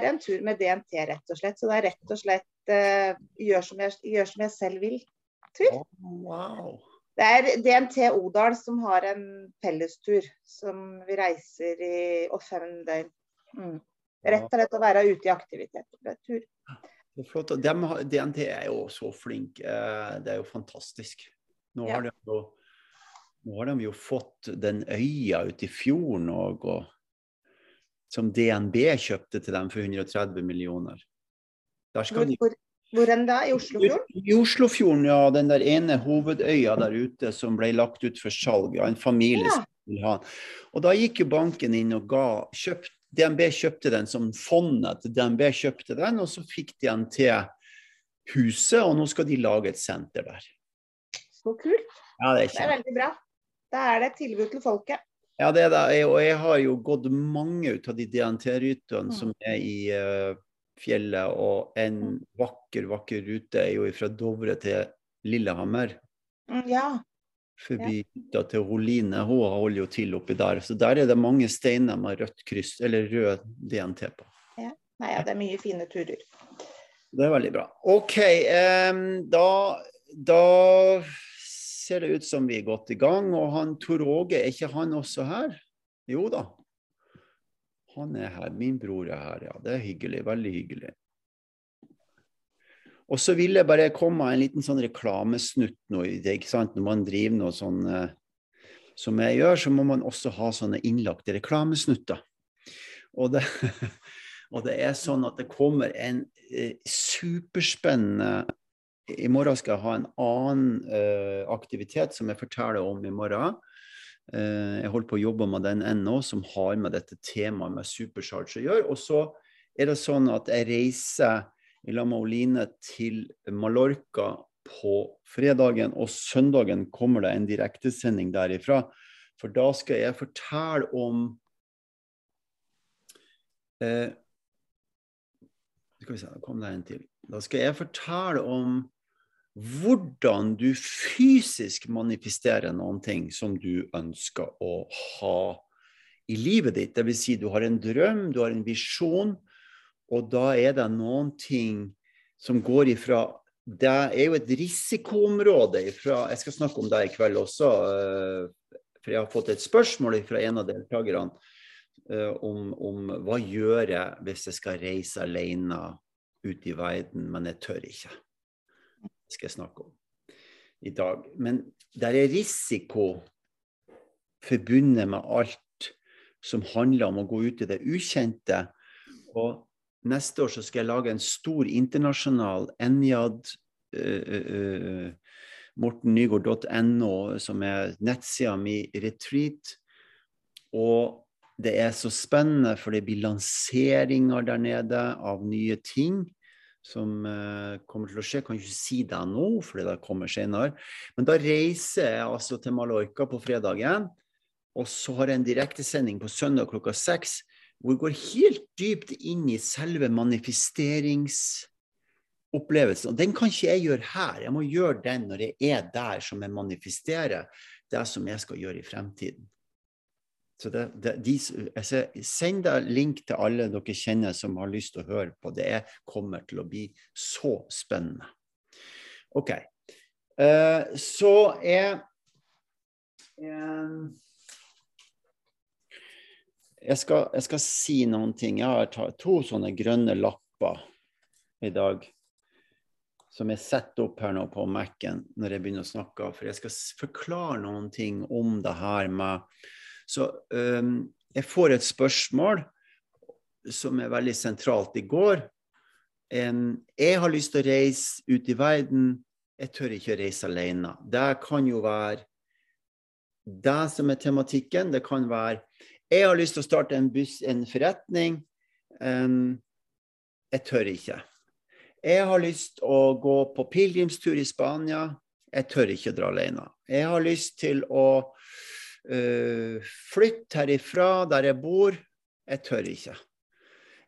er en tur med DNT, rett og slett. Så det er rett og slett uh, gjør, som jeg, gjør som jeg selv vil-tur. Oh, wow. Det er DNT Odal som har en fellestur som vi reiser i og fem døgn. Mm. Rett og slett å være ute i aktivitet. Tur. Det er flott. De, DNT er jo så flinke. Eh, det er jo fantastisk. Nå har, de jo, nå har de jo fått den øya ute i fjorden òg. Og som DNB kjøpte til dem for 130 millioner. hvor, hvor, hvor enn da? I Oslofjorden? I Oslofjorden, ja. Den der ene hovedøya der ute som ble lagt ut for salg. Ja, en familie ja. som vil ha den. Og da gikk jo banken inn og ga kjøpt, DNB kjøpte den som fondet til DNB kjøpte den, og så fikk de den til huset, og nå skal de lage et senter der. Så kult. Ja, det, er det er veldig bra. Da er det et tilbud til folket. Ja, det er det. Og jeg har jo gått mange ut av de DNT-rytene mm. som er i uh, fjellet. Og en mm. vakker, vakker rute er jo fra Dovre til Lillehammer. Mm, ja. Forbi hytta til Holine. Hun holder jo til oppi der. Så der er det mange steiner med rødt kryss, eller rød DNT på. Ja. Nei, ja, det er mye fine turer. Det er veldig bra. OK, um, da, da ser det ut som vi er godt i gang. Og han Tor Åge, er ikke han også her? Jo da. Han er her. Min bror er her, ja. Det er hyggelig. Veldig hyggelig. Og så vil jeg bare komme med en liten sånn reklamesnutt nå. Ikke sant? Når man driver noe sånn eh, som jeg gjør, så må man også ha sånne innlagte reklamesnutter. Og det, og det er sånn at det kommer en eh, superspennende i morgen skal jeg ha en annen uh, aktivitet som jeg forteller om i morgen. Uh, jeg holder på å jobbe med den ennå, som har med dette temaet med supercharge å gjøre. Og så er det sånn at jeg reiser i La Mauline til Mallorca på fredagen, og søndagen kommer det en direktesending derifra. For da skal jeg fortelle om uh, Skal vi se, kom det en til. Da skal jeg fortelle om hvordan du fysisk manifesterer noen ting som du ønsker å ha i livet ditt. Dvs. Si du har en drøm, du har en visjon, og da er det noen ting som går ifra Det er jo et risikoområde ifra Jeg skal snakke om det i kveld også, eh, for jeg har fått et spørsmål fra en av deltakerne eh, om, om hva gjør jeg hvis jeg skal reise alene ut i verden, men jeg tør ikke skal jeg snakke om i dag. Men det er risiko forbundet med alt som handler om å gå ut i det ukjente. Og neste år så skal jeg lage en stor internasjonal Enjad uh, uh, mortennygaard.no, som er nettsida mi Retreat. Og det er så spennende, for det blir lanseringer der nede av nye ting som uh, kommer til å skje. Jeg kan ikke si det nå, fordi det kommer senere. Men da reiser jeg altså til Mallorca på fredagen. Og så har jeg en direktesending på søndag klokka seks hvor jeg går helt dypt inn i selve manifesteringsopplevelsen. Og den kan ikke jeg gjøre her. Jeg må gjøre den når jeg er der som jeg manifesterer det som jeg skal gjøre i fremtiden. Så det, det, de, altså, send da link til alle dere kjenner som har lyst til å høre på. Det er, kommer til å bli så spennende. OK. Uh, så er jeg, skal, jeg skal, si noen ting. Jeg har to sånne grønne lapper i dag som jeg setter opp her nå på Mac-en når jeg begynner å snakke. For jeg skal forklare noen ting om det her med så um, jeg får et spørsmål som er veldig sentralt i går. Um, jeg har lyst til å reise ut i verden, jeg tør ikke å reise alene. Det kan jo være det som er tematikken. Det kan være jeg har lyst til å starte en, buss, en forretning. Um, jeg tør ikke. Jeg har lyst til å gå på pilegrimstur i Spania. Jeg tør ikke å dra alene. Jeg har lyst til å flytt herifra, der jeg bor. Jeg tør ikke.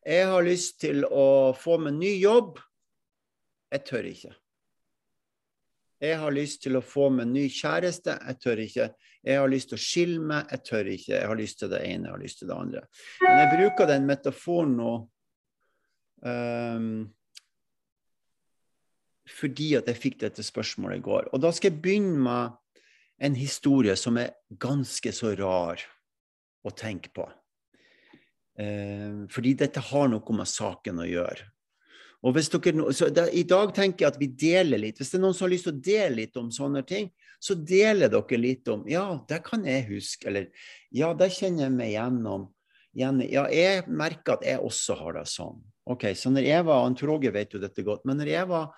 Jeg har lyst til å få meg ny jobb. Jeg tør ikke. Jeg har lyst til å få meg ny kjæreste, jeg tør ikke. Jeg har lyst til å skille meg, jeg tør ikke. Jeg har lyst til det ene, jeg har lyst til det andre. Men jeg bruker den metaforen nå um, fordi at jeg fikk dette spørsmålet i går. Og da skal jeg begynne med en historie som er ganske så rar å tenke på. Eh, fordi dette har noe med saken å gjøre. Og hvis dere, så da, I dag tenker jeg at vi deler litt. Hvis det er noen som har lyst til å dele litt om sånne ting, så deler dere litt om Ja, det kan jeg huske. Eller ja, det kjenner jeg meg gjennom. Ja, jeg merker at jeg også har det sånn. Ok, Så når jeg var Antroge vet jo dette godt. Men når jeg var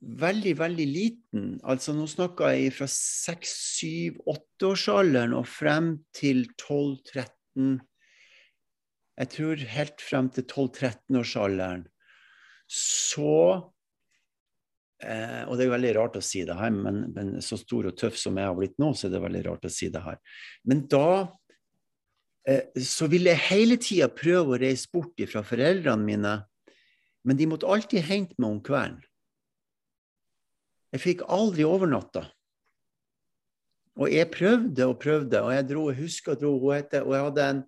veldig, veldig liten, altså nå snakker jeg fra 6-7-8-årsalderen og frem til 12-13 Jeg tror helt frem til 12-13-årsalderen så eh, Og det er veldig rart å si det her, men, men, så stor og tøff som jeg har blitt nå, så er det veldig rart å si det her. Men da eh, så ville jeg hele tida prøve å reise bort fra foreldrene mine, men de måtte alltid hente meg om kvelden. Jeg fikk aldri overnatta. Og jeg prøvde og prøvde, og jeg dro, jeg husker jeg dro, hun heter, og jeg hadde en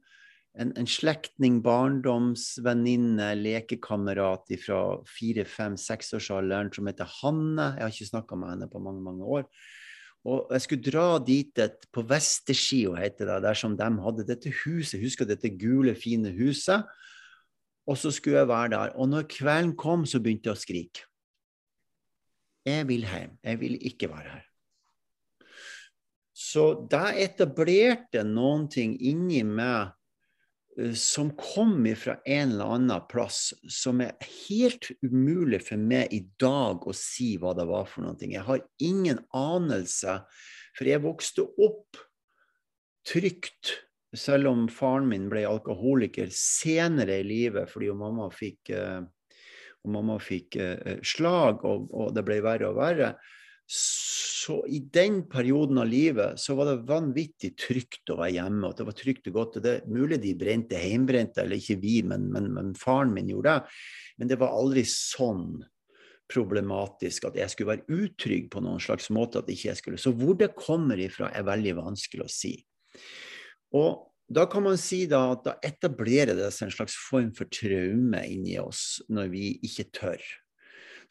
en, en slektning, barndomsvenninne, lekekamerat fra fire-, fem-, seksårsalderen som heter Hanne. Jeg har ikke snakka med henne på mange mange år. Og jeg skulle dra dit et, på Vesterskio, heter det, der de hadde dette huset. Husker dette gule, fine huset? Og så skulle jeg være der. Og når kvelden kom, så begynte jeg å skrike. Jeg vil hjem. Jeg vil ikke være her. Så da etablerte noen ting inni meg Eh, som kom fra en eller annen plass, som er helt umulig for meg i dag å si hva det var for noe. Jeg har ingen anelse, for jeg vokste opp trygt, selv om faren min ble alkoholiker senere i livet fordi mamma fikk, uh, mamma fikk eh, slag, og, og, det ble verre og verre. Så i den perioden av livet så var det vanvittig trygt å være hjemme. og Det var trygt og godt. og Det er mulig de brente heimbrente, eller ikke vi, men, men, men, faren min gjorde det. Men det var aldri sånn problematisk at jeg skulle være utrygg på noen slags måte. at ikke jeg skulle. Så hvor det kommer ifra, er veldig vanskelig å si. Og da kan man si da at da etablerer det seg en slags form for traume inni oss når vi ikke tør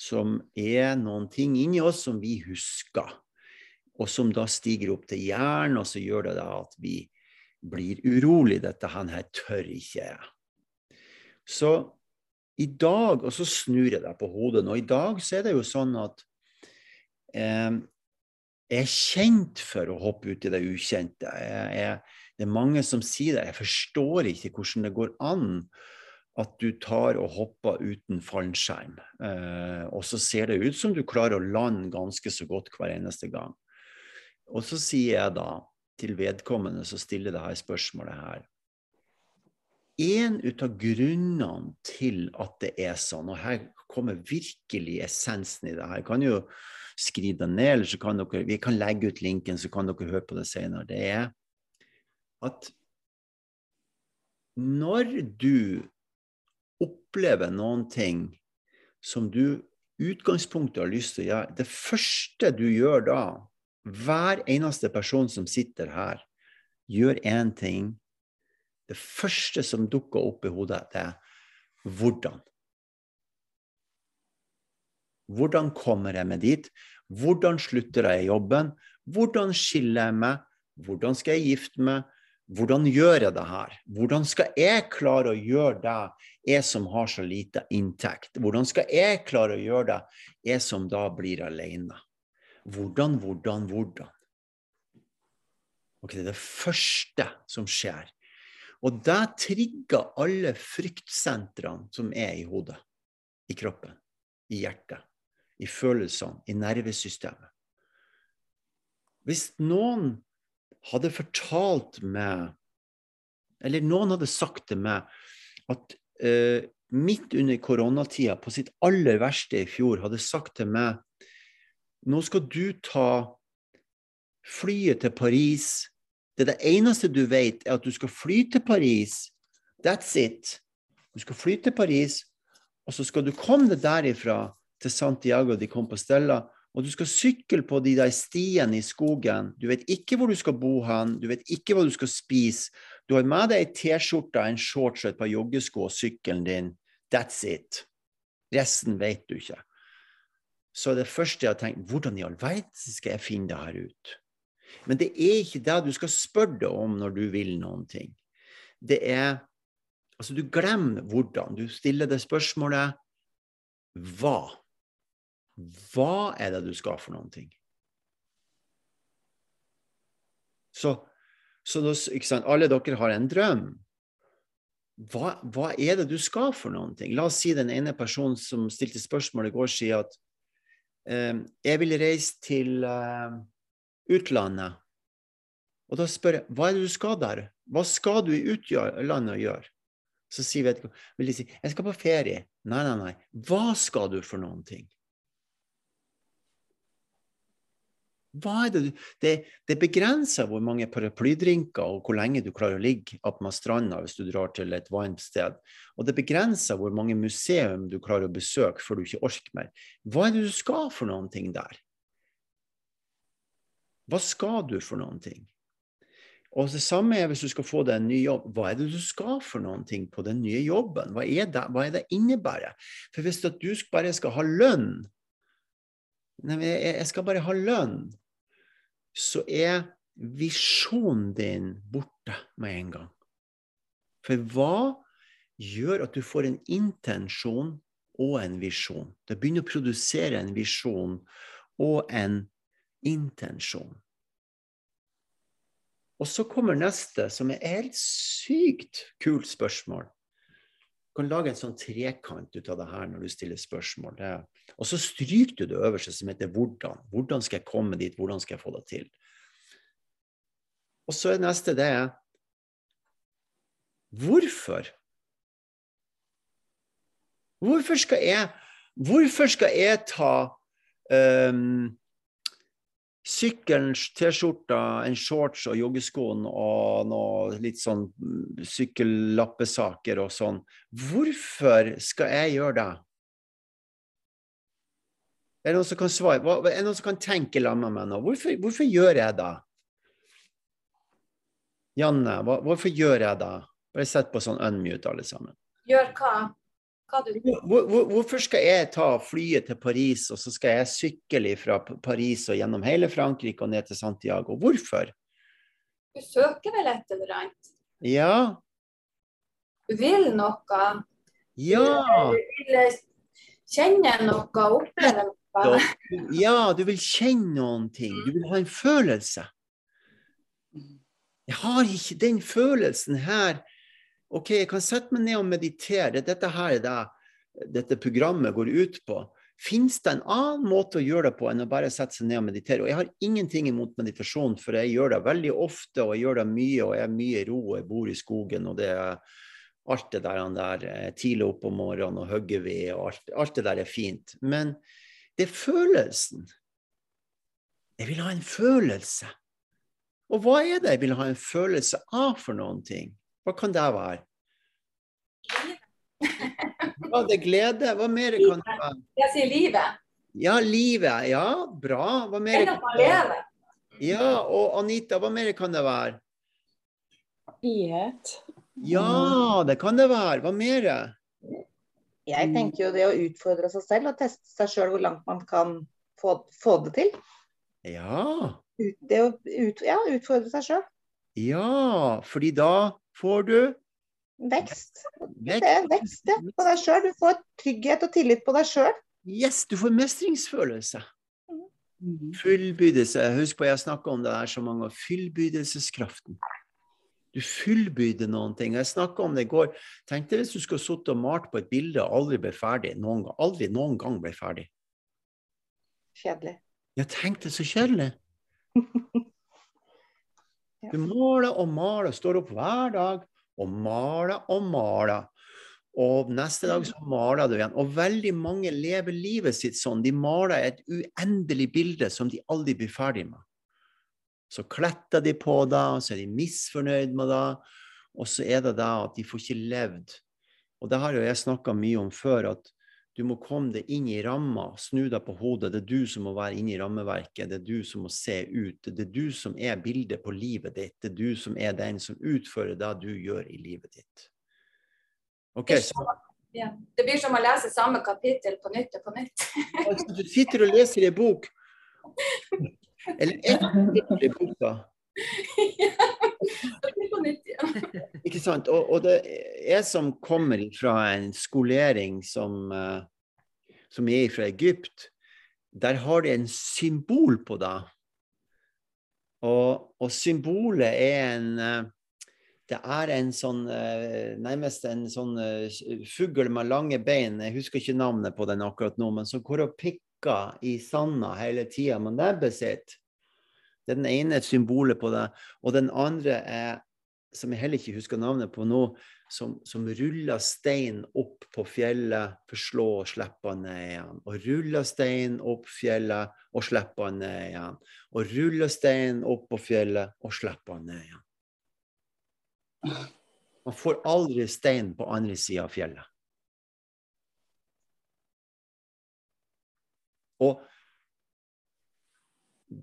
som er noen ting inni oss som vi husker, og som da stiger opp til hjernen, og så gjør det da at vi blir urolig. Dette han her tør ikke jeg. Så i dag, og så snur jeg deg på hodet nå, i dag så er det jo sånn at eh, jeg er kjent for å hoppe ut i det ukjente. Jeg, jeg, det er mange som sier det. Jeg forstår ikke hvordan det går an at du tar og hopper uten fallskjerm. Eh, og så ser det ut som du klarer å lande ganske så godt hver eneste gang. Og så sier jeg da til vedkommende som stiller det her spørsmålet her En av grunnene til at det er sånn, og her kommer virkelig essensen i det her, kan jo skrive det ned, eller så kan dere, vi kan legge ut linken, så kan dere høre på det senere, det er at når du opplever noen ting som du utgangspunktet har lyst til å gjøre Det første du gjør da, hver eneste person som sitter her, gjør én ting. Det første som dukker opp i hodet, det er hvordan. Hvordan kommer jeg meg dit? Hvordan slutter jeg jobben? Hvordan skiller jeg meg? Hvordan skal jeg gifte meg? Hvordan gjør jeg det her? Hvordan skal jeg klare å gjøre det, jeg som har så lite inntekt? Hvordan skal jeg klare å gjøre det, jeg som da blir alene? Hvordan, hvordan, hvordan? Ok, Det er det første som skjer. Og det trigger alle fryktsentrene som er i hodet, i kroppen, i hjertet, i følelsene, i nervesystemet. Hvis noen hadde fortalt meg Eller noen hadde sagt til meg at uh, midt under koronatida, på sitt aller verste i fjor, hadde sagt til meg nå skal du ta flyet til Paris. Det det eneste du vet, er at du skal fly til Paris. That's it. Du skal fly til Paris, og så skal du komme deg derifra til Santiago de Compostela, og du skal sykle på de der stiene i skogen. Du vet ikke hvor du skal bo hen, du vet ikke hva du skal spise. Du har med deg ei T-skjorte, en shorts og et par joggesko og sykkelen din. That's it. Resten vet du ikke. Så det første jeg har tenkt, hvordan i all verden skal jeg finne det her ut? Men det er ikke det du skal spørre deg om når du vil noen ting. Det er Altså, du glemmer hvordan. Du stiller det spørsmålet hva? Hva er det du skal for noen ting? Så, så sant, alle dere har en drøm. Hva, hva, er det du skal for noen ting? La oss si den ene personen som stilte spørsmål i går, sier at eh, jeg vil reise til eh, utlandet. Og da spør jeg hva er det du skal der? Hva skal du i utlandet gjøre? Så sier vedkommende vil de si jeg skal på ferie. Nei, nei, nei. Hva skal du for noen ting? Er det, det, det begrenser hvor mange paraplydrinker og hvor lenge du klarer å ligge attmed stranda hvis du drar til et varmt sted. Og det begrenser hvor mange museum du klarer å besøke før du ikke orker mer. Hva er det du skal for noen ting der? Hva skal du for noen ting? Og det samme er hvis du skal få deg en ny jobb. Hva er det du skal for noen ting på den nye jobben? Hva er det, hva er det innebærer? For hvis du bare skal ha lønn Nei, jeg skal bare ha lønn. Så er visjonen din borte med en gang. For hva gjør at du får en intensjon og en visjon? Det begynner å produsere en visjon og en intensjon. Og så kommer neste, som er et helt sykt kult spørsmål. Du kan lage en sånn trekant ut av det her når du stiller spørsmål. Det. Og så stryker du det øverste, som heter 'hvordan'. Hvordan skal jeg komme dit? Hvordan skal jeg få det til? Og så er neste det Hvorfor? Hvorfor skal jeg, hvorfor skal jeg ta um, Sykkelen, T-skjorta, en shorts og joggeskoen og noe litt sånn mm, sykkellappesaker og sånn. Hvorfor skal jeg gjøre det? Er det noen som kan svare? Er det noen som kan tenke sammen med meg nå? Hvorfor, hvorfor, gjør jeg det? Janne, hvorfor gjør jeg det? Bare sett på sånn unmute, alle sammen. Gjør hva? Hvor, hvor, hvorfor skal jeg ta flyet til Paris, og så skal jeg sykle fra Paris og gjennom hele Frankrike og ned til Santiago? Hvorfor? Du søker vel et eller annet? Ja. Du vil noe? Ja. Du vil kjenne noe, oppleve noe? Ja, du vil kjenne noen ting. Du vil ha en følelse. Jeg har ikke den følelsen her OK, jeg kan sette meg ned og meditere. Dette her er det dette programmet går ut på. Fins det en annen måte å gjøre det på enn å bare sette seg ned og meditere? Og jeg har ingenting imot meditasjon, for jeg gjør det veldig ofte, og jeg gjør det mye, og jeg er mye i ro, og jeg bor i skogen, og det er alt det der, der eh, tidlig opp om morgenen og hogger ved, og alt, alt det der er fint. Men det er følelsen. Jeg vil ha en følelse. Og hva er det jeg vil ha en følelse av for noen ting? Hva kan det være? Ja, det er glede. Hva mer kan det være? Jeg sier livet. Ja, livet. Ja, bra. Hva mer? Enn at man lever. Ja, og Anita, hva mer kan det være? Frihet. Ja, det kan det være. Hva mer? Jeg tenker jo det å utfordre seg selv og teste seg sjøl hvor langt man kan få, få det til. Ja. Ut, det å ut, ja, utfordre seg sjøl. Ja, fordi da får du Vekst. Det er vekst ja, på deg sjøl. Du får trygghet og tillit på deg sjøl. Yes, du får mestringsfølelse. Fullbydelse Fullbyrdelse. Husk på, jeg snakka om det her så mange ganger. Fullbyrdelseskraften. Du fullbyrder noen ting. Jeg snakka om det i går. Tenk deg hvis du skulle sittet og malt på et bilde og aldri ble ferdig. Noen gang, aldri noen gang ble ferdig. Kjedelig. Ja, tenk deg så kjedelig. Du maler og maler, står opp hver dag og maler og maler. Og neste dag så maler du igjen. Og veldig mange lever livet sitt sånn. De maler et uendelig bilde som de aldri blir ferdig med. Så kletter de på det, og så er de misfornøyd med det. Og så er det det at de får ikke levd. Og det har jo jeg snakka mye om før, at Du må komme deg inn i ramma, snu deg på hodet. Det er du som må være inne i rammeverket. Det er du som må se ut. Det er du som er bildet på livet ditt. Det er du som er den som utfører det du gjør i livet ditt. Ok, så Ja. Det blir som å lese samme kapittel på nytt og på nytt. altså, Du sitter og leser en bok. Eller ett kapittel i boka. På nytt igjen. Ikke sant? Og, og det er som kommer fra en skolering som, eh, som er fra Egypt, der har de en symbol på det. Og, og symbolet er en eh, Det er en sånn eh, Nærmest en sånn fugl med lange bein, jeg husker ikke navnet på den akkurat nå, men som går og pikker i sanda hele tida med nebbet sitt. Det er den ene symbolet på det. Og den andre er som jeg heller ikke husker navnet på nå, som, som ruller stein opp på fjellet, for slå og slippe han ned igjen. Og ruller stein opp fjellet og slipper ned igjen. Og ruller stein opp på fjellet og slipper ned igjen. Man får aldri stein på andre sida av fjellet. Og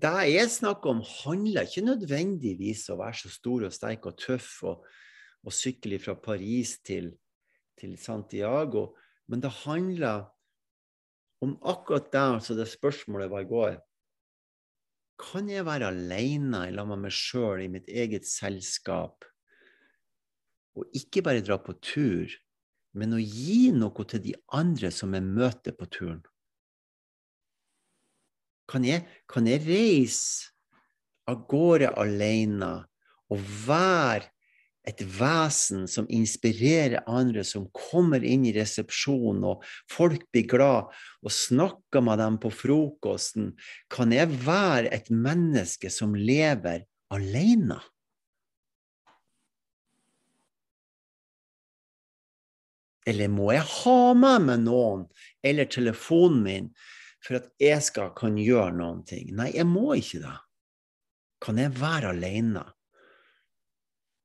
det jeg snakker om, handler ikke nødvendigvis om å være så stor og sterk og tøff og, og sykle fra Paris til, til, Santiago, men det handler om akkurat det altså det spørsmålet var i går. Kan jeg være alene i lag med meg sjøl, i mitt eget selskap, og ikke bare dra på tur, men å gi noe til de andre som jeg møter på turen? Kan jeg, kan jeg reise av gårde alene og være et vesen som inspirerer andre, som kommer inn i resepsjonen, og folk blir glad og snakker med dem på frokosten? Kan jeg være et menneske som lever alene? Eller må jeg ha med meg noen, eller telefonen min, for at jeg skal kan gjøre noen ting. Nei, jeg må ikke det. Kan jeg være alene?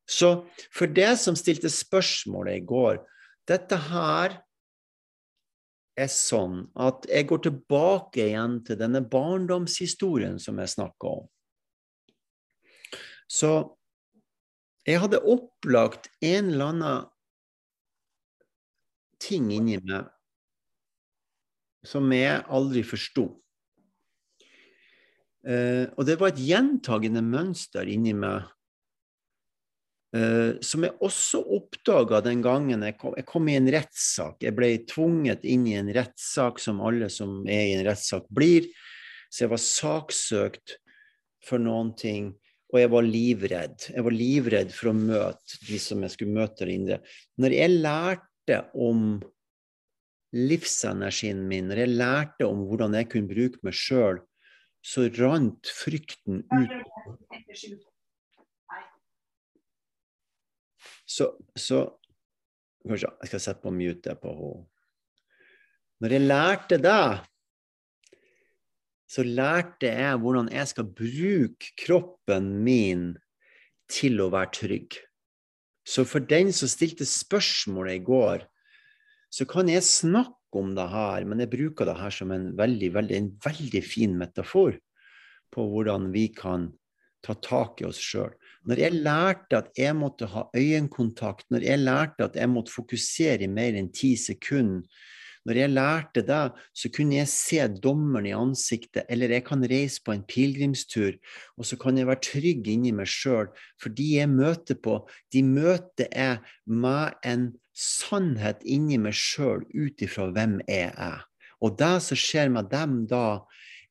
Så for det som stilte spørsmålet i går Dette her er sånn at jeg går tilbake igjen til denne barndomshistorien som jeg snakka om. Så jeg hadde opplagt en eller annen ting inni meg som jeg aldri forsto. Uh, og det var et gjentagende mønster inni meg uh, som jeg også oppdaga den gangen jeg kom, jeg kom, i en rettssak. Jeg ble tvunget inn i en rettssak som alle som er i en rettssak blir. Så jeg var saksøkt for noen ting, og jeg var livredd. Jeg var livredd for å møte de som jeg skulle møte der inne. Når jeg lærte om livsenergien min, når jeg lærte om hvordan jeg kunne bruke meg sjøl, så rant frykten ut. Så, så Kanskje jeg skal sette på mute på henne. Når jeg lærte det, så lærte jeg hvordan jeg skal bruke kroppen min til å være trygg. Så for den som stilte spørsmålet i går, så kan jeg snakke om det her, men jeg bruker det her som en veldig, veldig, en veldig fin metafor på hvordan vi kan ta tak i oss sjøl. Når jeg lærte at jeg måtte ha øyekontakt, når jeg lærte at jeg måtte fokusere i mer enn ti sekunder, når jeg lærte det, så kunne jeg se dommeren i ansiktet, eller jeg kan reise på en pilegrimstur, og så kan jeg være trygg inni meg sjøl, for de jeg møter på, de møter jeg med en sannhet inni meg sjøl ut ifra hvem jeg er. Og det som skjer med dem da,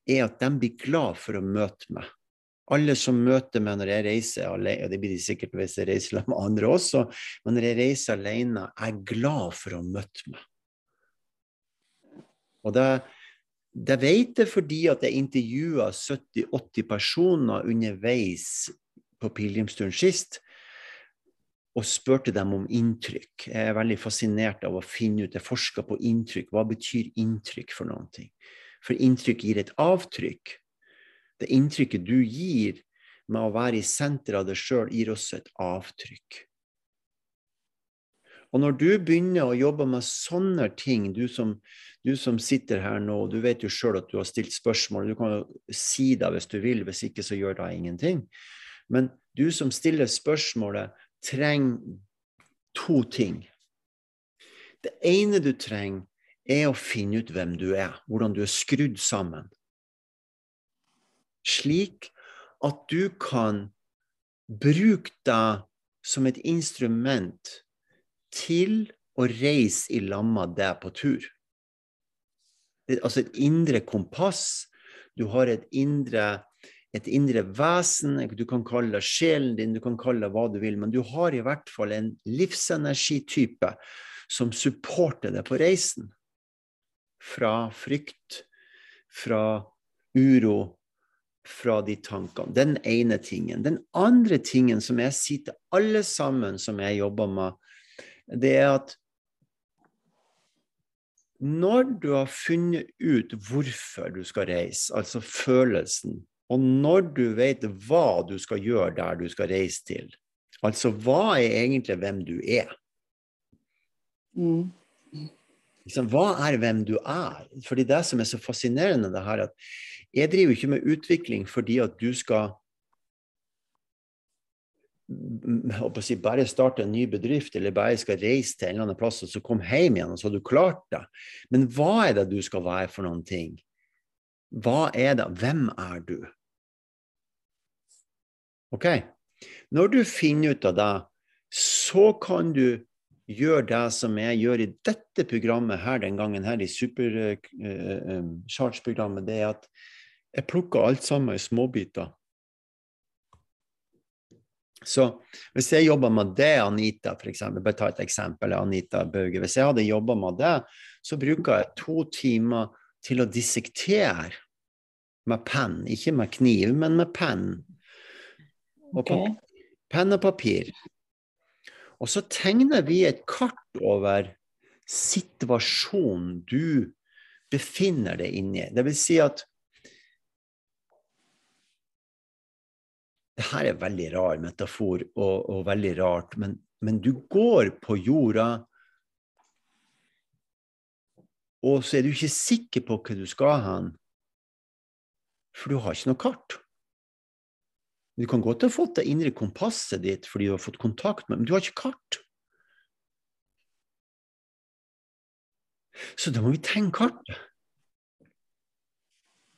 er at de blir glad for å møte meg. Alle som møter meg når jeg reiser alene, og det blir de sikkert hvis jeg reiser med andre også, men når jeg reiser alene, er jeg glad for å møte meg. Og det, det vet jeg fordi at jeg intervjua 70-80 personer underveis på pilegrimsturen sist, og spurte dem om inntrykk. Jeg er veldig fascinert av å finne ut Jeg forsker på inntrykk. Hva betyr inntrykk for noen ting? For inntrykk gir et avtrykk. Det inntrykket du gir med å være i senteret av deg sjøl, gir også et avtrykk. Og når du begynner å jobbe med sånne ting, du som, du som sitter her nå, du vet jo sjøl at du har stilt spørsmål, du kan jo si det hvis du vil, hvis ikke så gjør det ingenting. Men du som stiller spørsmålet, trenger to ting. Det ene du trenger, er å finne ut hvem du er, hvordan du er skrudd sammen. Slik at du kan bruke deg som et instrument til å reise i lag med deg på tur. Det er altså et indre kompass. Du har et indre, et indre vesen. Du kan kalle det sjelen din, du kan kalle det hva du vil, men du har i hvert fall en livsenergitype som supporter deg på reisen. Fra frykt, fra uro, fra de tankene. Den ene tingen. Den andre tingen som jeg sier til alle sammen som jeg jobber med, det er at når du har funnet ut hvorfor du skal reise, altså følelsen, og når du vet hva du skal gjøre der du skal reise til, altså hva er egentlig hvem du er? Mm. Hva er hvem du er? Fordi det som er så fascinerende, det her at jeg driver ikke med utvikling fordi at du skal si, bare starte en ny bedrift, eller bare skal reise til en eller annen plass og så komme hjem igjen, og så har du klart det. Men hva er det du skal være for noen ting? Hva er det? Hvem er du? OK? Når du finner ut av det, så kan du gjøre det som jeg gjør i dette programmet her den gangen, her i Supercharge-programmet, det er at jeg plukker alt sammen i småbiter. Så hvis jeg jobber med det, Anita, for eksempel, bare ta et eksempel, Anita Bauge. Hvis jeg hadde jobba med det, så bruker jeg to timer til å dissektere med penn. Ikke med kniv, men med penn. Og okay. penn og papir. Og så tegner vi et kart over situasjonen du befinner deg inni. Det vil si at det her er veldig rar metafor og, og veldig rart, men, men, du går på jorda, og så er du ikke sikker på hva du skal hen, for du har ikke noe kart. Du kan godt ha fått det indre kompasset ditt fordi du har fått kontakt med men du har ikke kart. Så da må vi tenke kartet.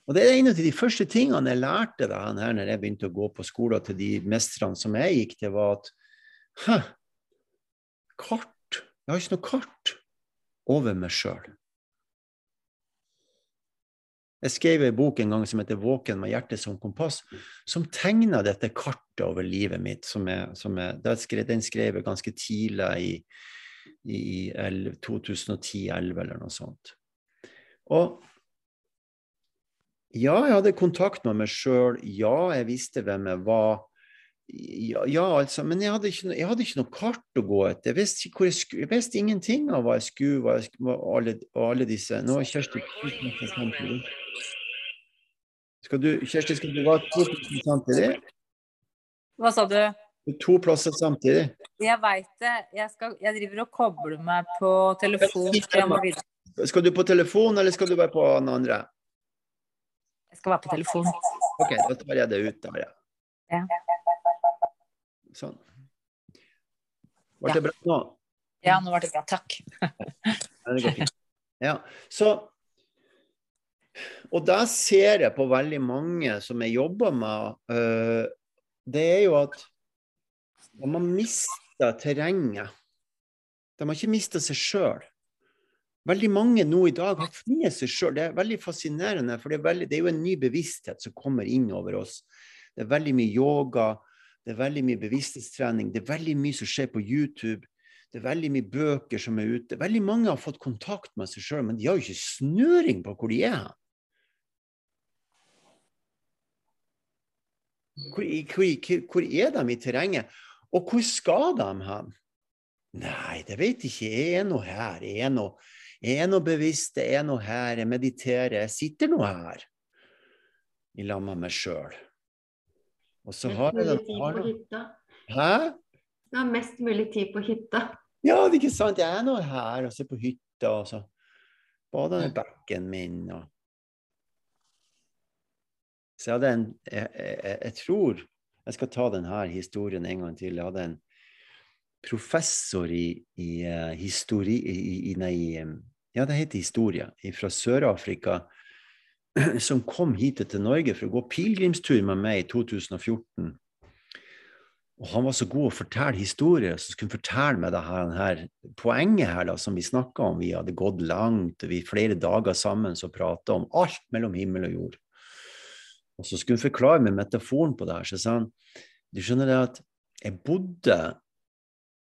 Og Det er en av de første tingene jeg lærte da når jeg begynte å gå på skolen til de mestrene som jeg gikk til, var at Hæ, kart? Jeg har ikke noe kart over meg sjøl. Jeg skrev en bok en gang som heter 'Våken med hjertet som kompass', som tegna dette kartet over livet mitt. Som jeg, som jeg, den skrev jeg ganske tidlig i, i 2010-2011 eller noe sånt. Og ja, jeg hadde kontakt med meg sjøl. Ja, jeg visste hvem jeg var. Ja, ja altså, men jeg hadde, ikke, jeg hadde, ikke, noe kart å gå etter. Jeg visste, jeg, skulle, jeg visste ingenting av hva jeg skulle, hva jeg skulle og alle, og alle disse Nå er Kjersti skal du, Kjersti, skal du være to plasser samtidig? Hva sa du? To plasser samtidig. Jeg veit det. Jeg, skal, jeg, driver og kobler meg på telefon. Skal du på telefon, eller skal du være på den andre? Jeg skal være på telefon. OK, da tar jeg det ut der, ja. ja. Sånn. Ble det bra nå? Ja, nå ble det bra. Takk. ja, så Og da ser jeg på veldig mange som jeg jobber med, uh, det er jo at de har mista terrenget. De har ikke mista seg sjøl. Veldig mange nå i dag har funnet seg sjøl. Det er veldig fascinerende, for det er, veldig, det er, jo en ny bevissthet som kommer inn over oss. Det er veldig mye yoga, det er veldig mye bevissthetstrening, det er veldig mye som skjer på YouTube. Det er veldig mye bøker som er ute. Veldig mange har fått kontakt med seg sjøl, men de har jo ikke snøring på hvor de er. Hvor, hvor, hvor er de i terrenget? Og hvor skal de hen? Nei, det vet jeg ikke. Jeg er nå her. Jeg er nå jeg er nå bevisst, jeg er nå her, jeg mediterer, jeg sitter nå her i lag med meg sjøl. Og så har jeg den hytta. Hæ? Du har mest mulig tid på hytta. Ja, det er ikke sant. Jeg er nå her og ser på hytta, og så bader jeg i bekken min. og så jeg hadde en jeg, jeg, jeg, tror Jeg skal ta denne historien en gang til. Jeg hadde en professor i, i uh, histori... I, i, nei, ja, det heter historie. Fra Sør-Afrika. Som kom hit til Norge for å gå pilegrimstur med meg i 2014. Og han var så god å fortelle historier, så skulle han fortelle meg det her, her poenget her da, som vi snakka om. Vi hadde gått langt, vi flere dager sammen så prata om alt mellom himmel og jord. Og så skulle hun forklare med metaforen på det her. Så sa han du skjønner det at jeg bodde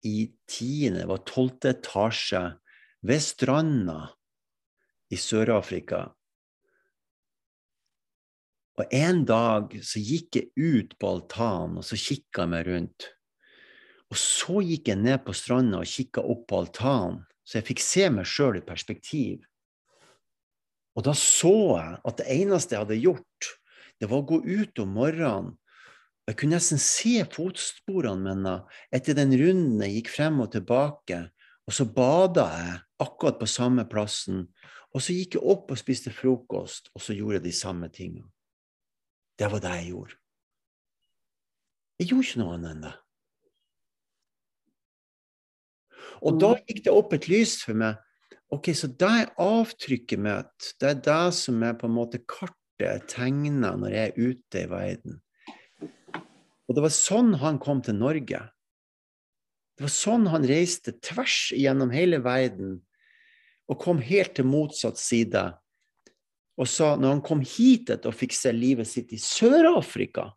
i tiende, det var tolvte etasje ved stranda i Sør-Afrika. Og en dag så gikk jeg ut på altanen og så kikka jeg meg rundt. Og så gikk jeg ned på stranda og kikka opp på altanen, så jeg fikk se meg sjøl i perspektiv. Og da så jeg at det eneste jeg hadde gjort, det var å gå ut om morgenen. Jeg kunne nesten se fotsporene mine etter den runden jeg gikk frem og tilbake. Og så bada jeg akkurat på samme plassen. Og så gikk jeg opp og spiste frokost, og så gjorde jeg de samme tingene. Det var det jeg gjorde. Jeg gjorde ikke noe annet enn det. Og da gikk det opp et lys for meg. Ok, Så det er avtrykket mitt. Det er det som er på en måte kart tegner når jeg er ute i verden. Og det var sånn han kom til Norge. Det var sånn han reiste tvers gjennom hele verden og kom helt til motsatt side. Og sa når han kom hit og fikk se livet sitt i Sør-Afrika,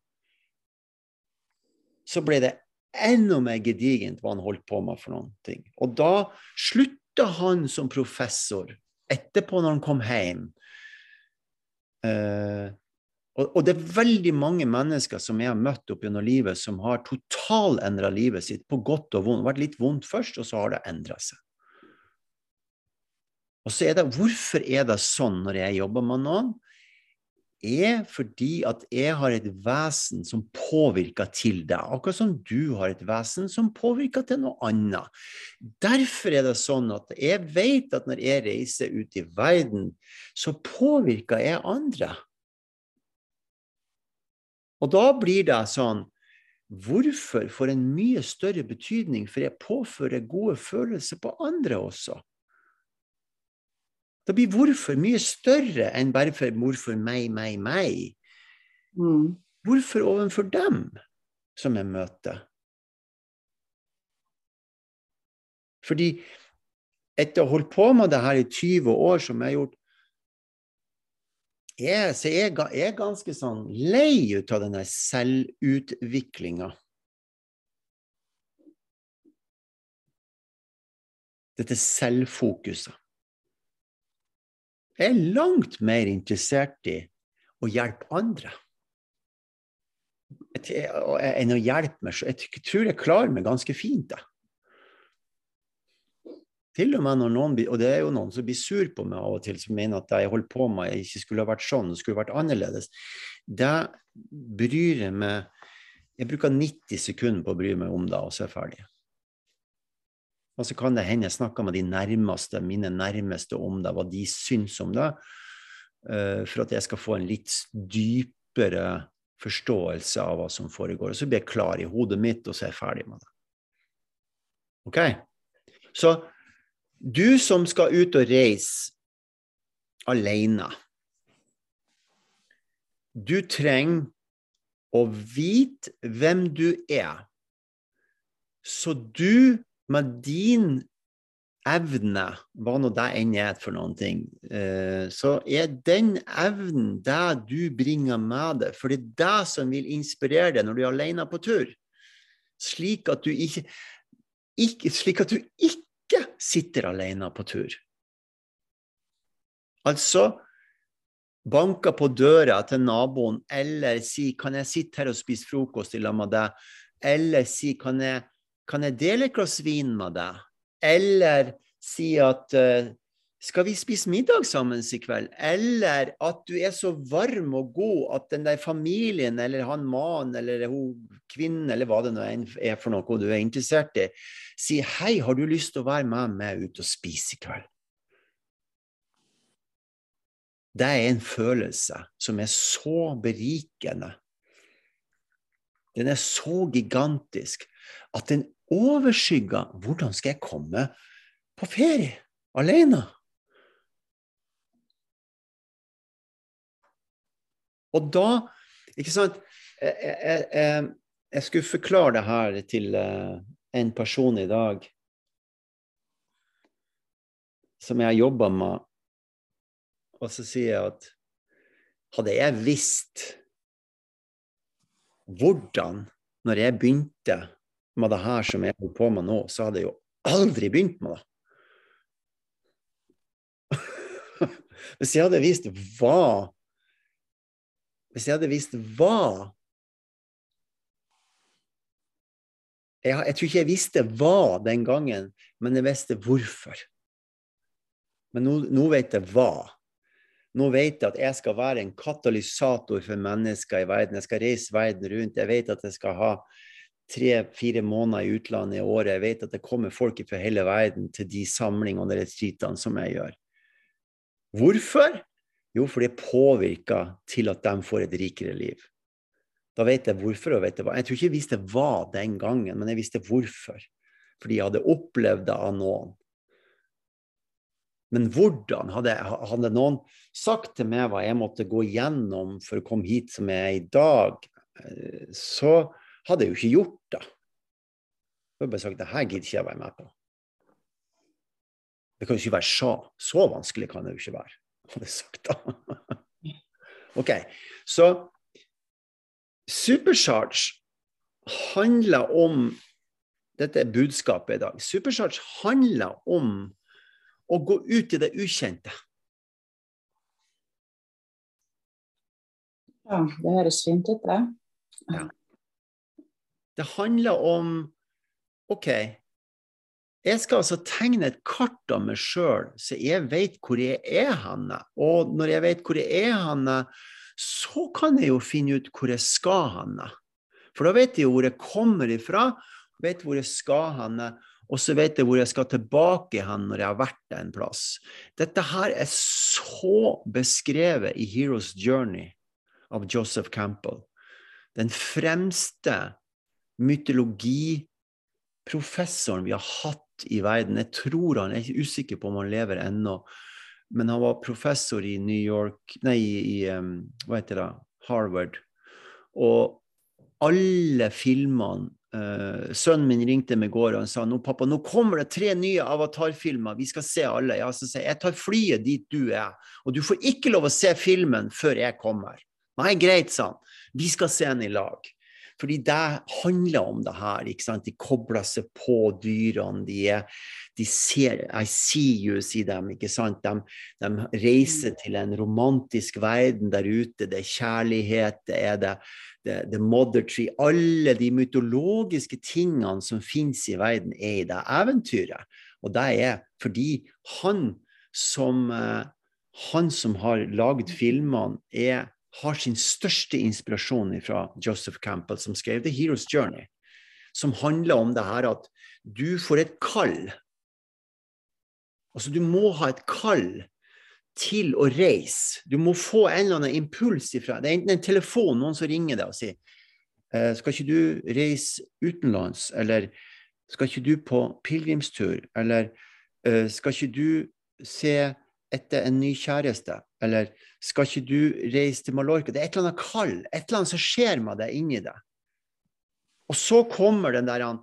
så ble det enda mer gedigent hva han holdt på med for noen ting. Og da slutta han som professor etterpå, når han kom hjem, Uh, og, og, det er veldig mange mennesker som jeg har møtt opp gjennom livet, som har totalendra livet sitt på godt og vondt. Det har vært litt vondt først, og så har det endra seg. Og så er det, Hvorfor er det sånn når jeg jobber med noen? Er fordi at jeg har et vesen som påvirker til deg, akkurat som du har et vesen som påvirker til noe annet. Derfor er det sånn at jeg vet at når jeg reiser ut i verden, så påvirker jeg andre. Og da blir det sånn Hvorfor får en mye større betydning, for jeg påfører gode følelser på andre også. Da blir hvorfor mye større enn bare for hvorfor meg, meg, meg. Mm. Hvorfor overfor dem som jeg møter? Fordi etter å ha holdt på med det her i 20 år, som jeg har gjort jeg, så jeg, jeg er ganske sånn lei ut av denne selvutviklinga. Dette selvfokuset. Jeg er langt mer interessert i å hjelpe andre enn å hjelpe meg sjøl. Jeg tror jeg klarer meg ganske fint. Da. Til og med når noen og det er jo noen som blir sur på meg av og til, som mener at jeg holder på med, ikke skulle ha vært sånn, det skulle vært annerledes. Det bryr jeg meg Jeg bruker 90 sekunder på å bry meg om det, og så er jeg ferdig. Og så kan det hende jeg snakker med de nærmeste, mine nærmeste om det, hva de syns om det, uh, for at jeg skal få en litt dypere forståelse av hva som foregår. Og så blir jeg klar i hodet mitt, og så er jeg ferdig med det. OK? Så du som skal ut og reise alene Du trenger å vite hvem du er, så du med din evne, hva nå det enn er for noen ting, eh, så er den evnen det du bringer med deg. For det er det som vil inspirere deg når du er alene på tur. Slik at du ikke, ikke, slik at du ikke sitter alene på tur. Altså banker på døra til naboen eller si 'Kan jeg sitte her og spise frokost i lag med deg?' Eller si 'Kan jeg kan jeg dele et glass vin med deg? Eller si at uh, skal vi spise middag sammen i kveld? Eller at du er så varm og god at den der familien eller han mannen eller hun kvinnen eller hva det nå er for noe du er interessert i, sier hei, har du lyst til å være med meg ut og spise i kveld? Det er en følelse som er så berikende. Den er så gigantisk at den overskygger hvordan skal jeg komme på ferie alene? Og da Ikke sant jeg, jeg, jeg, jeg skulle forklare det her til uh, en person i dag som jeg har jobba med, og så sier jeg at hadde jeg visst hvordan, når jeg begynte med det her som jeg holder på med nå, så hadde jeg jo aldri begynt med det. Hvis jeg hadde visst hva hvis jeg hadde visst hva jeg, jeg, tror ikke jeg visste hva den gangen, men jeg visste hvorfor. Men nå, nå vet jeg hva. Nå vet jeg at jeg skal være en katalysator for mennesker i verden. Jeg skal reise verden rundt. Jeg vet at jeg skal ha tre-fire måneder i utlandet i året. Jeg vet at det kommer folk fra hele verden til de samlingene og retreatene som jeg gjør. Hvorfor? Jo, for det påvirker til at de får et rikere liv. Da vet jeg hvorfor og vet jeg hva. Jeg tror ikke jeg visste hva den gangen, men jeg visste hvorfor. Fordi jeg hadde opplevd det av noen. Men hvordan? Hadde, hadde, noen sagt til meg hva jeg måtte gå gjennom for å komme hit som jeg er i dag, eh, så hadde jeg jo ikke gjort det. Jeg bare sagt det her gidder ikke jeg være med på. Det kan jo ikke være så. Så vanskelig kan det jo ikke være hadde jeg sagt da. OK. Så Supercharge handler om Dette er budskapet i dag. Supercharge handler om å gå ut i det ukjente. Ja, det høres fint ut, det. Ja. Det handler om OK, jeg skal altså tegne et kart av meg sjøl, så jeg vet hvor jeg er henne. Og når jeg vet hvor jeg er henne, så kan jeg jo finne ut hvor jeg skal henne. For da vet jeg jo hvor jeg kommer ifra, vet hvor jeg skal henne, og så vet jeg hvor jeg skal tilbake hen når jeg har vært en plass. Dette her er så beskrevet i Heroes Journey av Joseph Campbell. Den fremste mytologiprofessoren vi har hatt i verden. Jeg tror han, jeg er usikker på om han lever ennå, men han var professor i New York Nei, i um, hva heter det, Harvard. Og alle filmene uh, Sønnen min ringte meg i går og han sa nå pappa, nå kommer det tre nye Avatar-filmer, vi skal se alle. Ja, så sier jeg tar flyet dit du er, og du får ikke lov å se filmen før jeg kommer. Nei, greit, sa han. Vi skal se den i lag. Fordi det handler om det her. ikke sant? De kobler seg på dyrene. De, de ser I see you, sier dem. ikke sant? De, de, reiser mm. til en romantisk verden der ute. Det er kjærlighet, det er det, det, det mother tree. Alle de mytologiske tingene som finnes i verden, er i det eventyret. Og det er fordi han som, eh, han som har lagd filmene, er har sin største inspirasjon fra Joseph Campbell, som skrev The Hero's Journey, som handler om det her at du får et kall. Altså, du må ha et kall til å reise. Du må få en eller annen impuls ifra Det er enten en telefon, noen som ringer deg og sier eh, Skal ikke du reise utenlands? Eller skal ikke du på pilegrimstur? Eller eh, skal ikke du se etter en ny kjæreste? Eller skal ikke du reise til Mallorca? Det er et eller annet kall, et eller annet som skjer med deg inni deg. Og så kommer den der han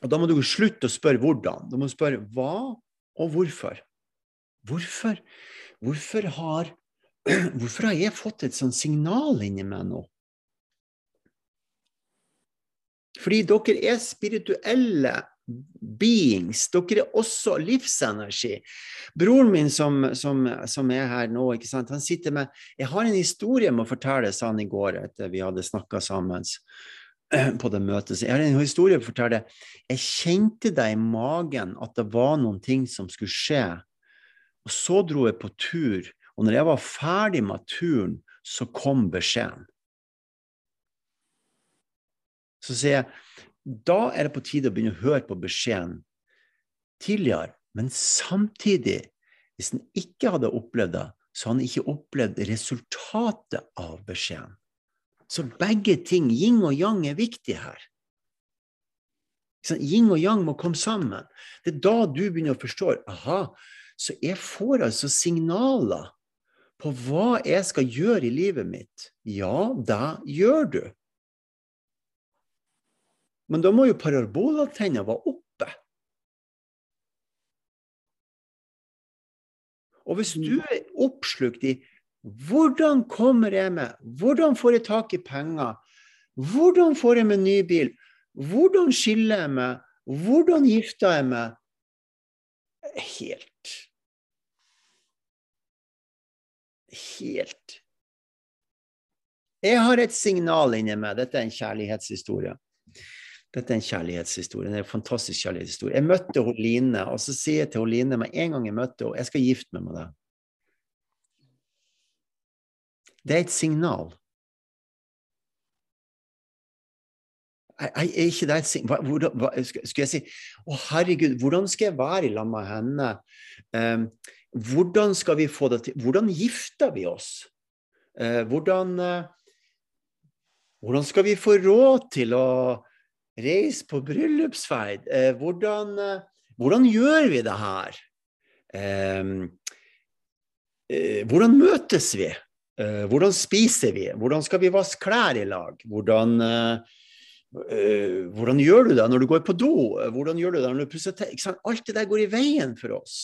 Og da må du slutte å spørre hvordan. Du må spørre hva og hvorfor. Hvorfor? Hvorfor har, hvorfor har jeg fått et sånt signal inni meg nå? Fordi dere er spirituelle beings. Dere er også livsenergi. Broren min som, som, som er her nå, han sitter med Jeg har en historie med å fortelle, sa han i går etter vi hadde snakka sammen. på det møtet. Jeg har en historie å fortelle. Jeg kjente deg i magen at det var noen ting som skulle skje. Og så dro jeg på tur, og når jeg var ferdig med turen, så kom beskjeden. Så sier jeg da er det på tide å begynne å høre på beskjeden tidligere, men samtidig, hvis han ikke hadde opplevd det, så hadde han ikke opplevd resultatet av beskjeden. Så begge ting, yin og yang, er viktig her. Yin og yang må komme sammen. Det er da du begynner å forstå aha, så jeg får altså signaler på hva jeg skal gjøre i livet mitt. Ja, det gjør du. Men da må jo parabolantenna være oppe. Og hvis du er oppslukt i hvordan kommer jeg meg, hvordan får jeg tak i penger, hvordan får jeg meg ny bil, hvordan skiller jeg meg, hvordan gifter jeg meg? Helt. Helt. Jeg har et signal inni meg. Dette er en kjærlighetshistorie. Dette er en kjærlighetshistorie. En fantastisk kjærlighetshistorie. Jeg møtte hun Line, og så sier jeg til hun Line med en gang jeg møtte henne, jeg skal gifte meg med deg. Det er et signal. Er ikke det et signal Skulle jeg si Å, herregud, hvordan skal jeg være i lag med henne? Um, hvordan skal vi få det til? Hvordan gifter vi oss? Uh, hvordan, uh, hvordan skal vi få råd til å reise på bryllupsferd? Eh, hvordan, hvordan, gjør vi det her? Um, hvordan møtes vi? Uh, hvordan spiser vi? Hvordan skal vi vaske klær i lag? Hvordan, hvordan gjør du det når du går på do? Hvordan gjør du det når du pusser tenner? Alt det der går i veien for oss.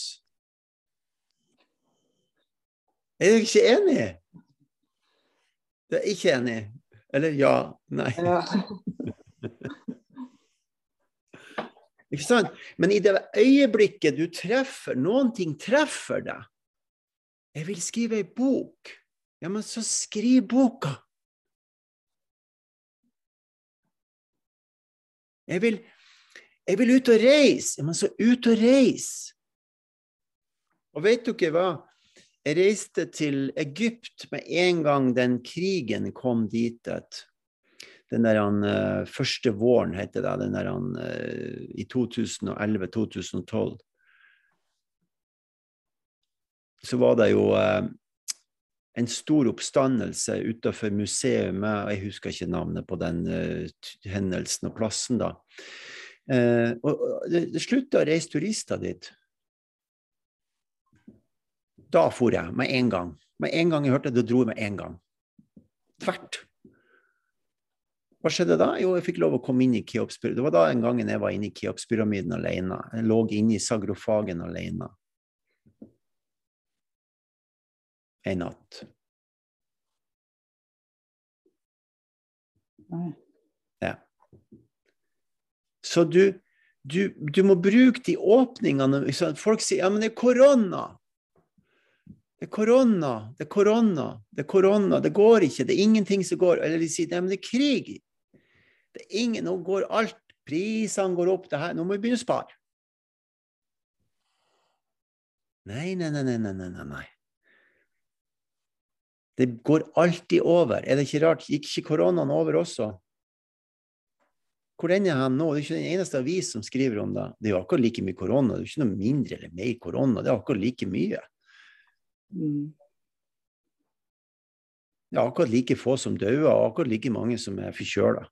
Er dere ikke enig? Det er ikke enig? Eller ja? Nei? Ja. ikke sant? Men i det øyeblikket du treffer, noen ting treffer deg Jeg vil skrive ei bok. Ja, men så skriv boka! Jeg vil, jeg vil ut og reise. Ja, men så ut og reise! Og vet dere hva? Jeg reiste til Egypt med en gang den krigen kom dit. Den der uh, første våren, heter det. Den der, uh, I 2011-2012. Så var det jo uh, en stor oppstandelse utenfor museet, jeg husker ikke navnet på den hendelsen og plassen da. Og det, det slutta å reise turister dit. Da for jeg, med en gang. Med en gang jeg hørte det, da dro jeg med en gang. Tvert. Hva skjedde da? Jo, jeg fikk lov å komme inn i Keopspyramiden. Det var da en gangen jeg var inne i Keopspyramiden alene. Jeg lå inne i sagrofagen alene. en natt. Ja. Så du, du, du, må bruke de åpningene Folk sier ja, men det er korona. Det er korona, det er korona, det er korona. Det går ikke, det er ingenting som går. Eller de sier ja, men det er krig. Ingen, Nå går alt. Prisene går opp. det her, Nå må vi begynne å spare. Nei, nei, nei, nei, nei, nei. Det går alltid over. Er det ikke rart? Gikk ikke koronaen over også? Hvor den er han nå? Det er ikke den eneste avis som skriver om det. Det er jo akkurat like mye korona. Det er ikke noe mindre eller mer korona. Det er akkurat like mye. Mm. Det er akkurat like få som dauer, og akkurat like mange som er forkjøla.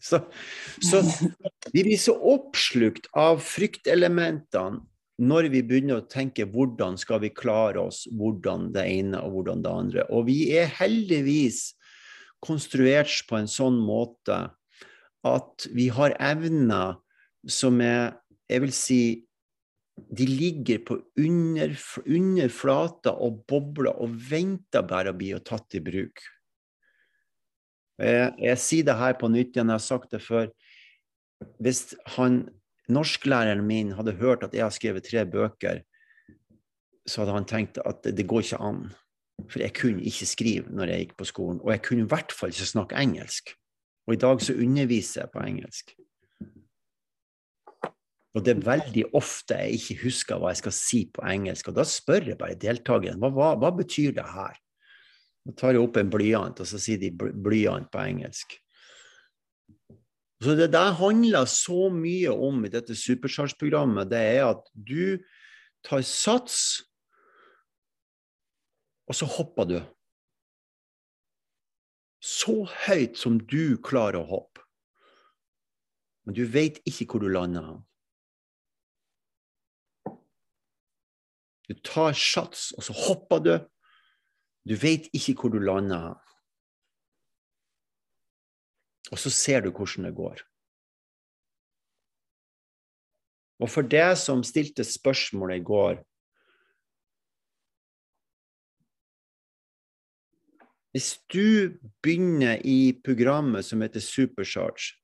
Så, så vi blir så oppslukt av fryktelementene når vi begynner å tenke hvordan skal vi klare oss, hvordan det ene og hvordan det andre. Og vi er heldigvis konstruert på en sånn måte at vi har evner som er Jeg vil si de ligger på under, under flata og bobler og venter bare å bli tatt i bruk. Jeg, jeg sier det her på nytt igjen, jeg har sagt det før. Hvis han norsklæreren min hadde hørt at jeg har skrevet tre bøker, så hadde han tenkt at det, går ikke an. For jeg kunne ikke skrive når jeg gikk på skolen, og jeg kunne i hvert fall ikke snakke engelsk. Og i dag så underviser jeg på engelsk. Og det er veldig ofte jeg ikke husker hva jeg skal si på engelsk, og da spør jeg bare deltakeren hva, hva, hva betyr det her? Da tar jeg opp en blyant, og så sier de blyant på engelsk. Så det der handler så mye om i dette Supercharge-programmet, det er at du tar sats, og så hopper du. Så høyt som du klarer å hoppe. Men du vet ikke hvor du lander. Du tar sats, og så hopper du. Du vet ikke hvor du lander. Og så ser du hvordan det går. Og for deg som stilte spørsmålet i går Hvis du begynner i programmet som heter Supercharge,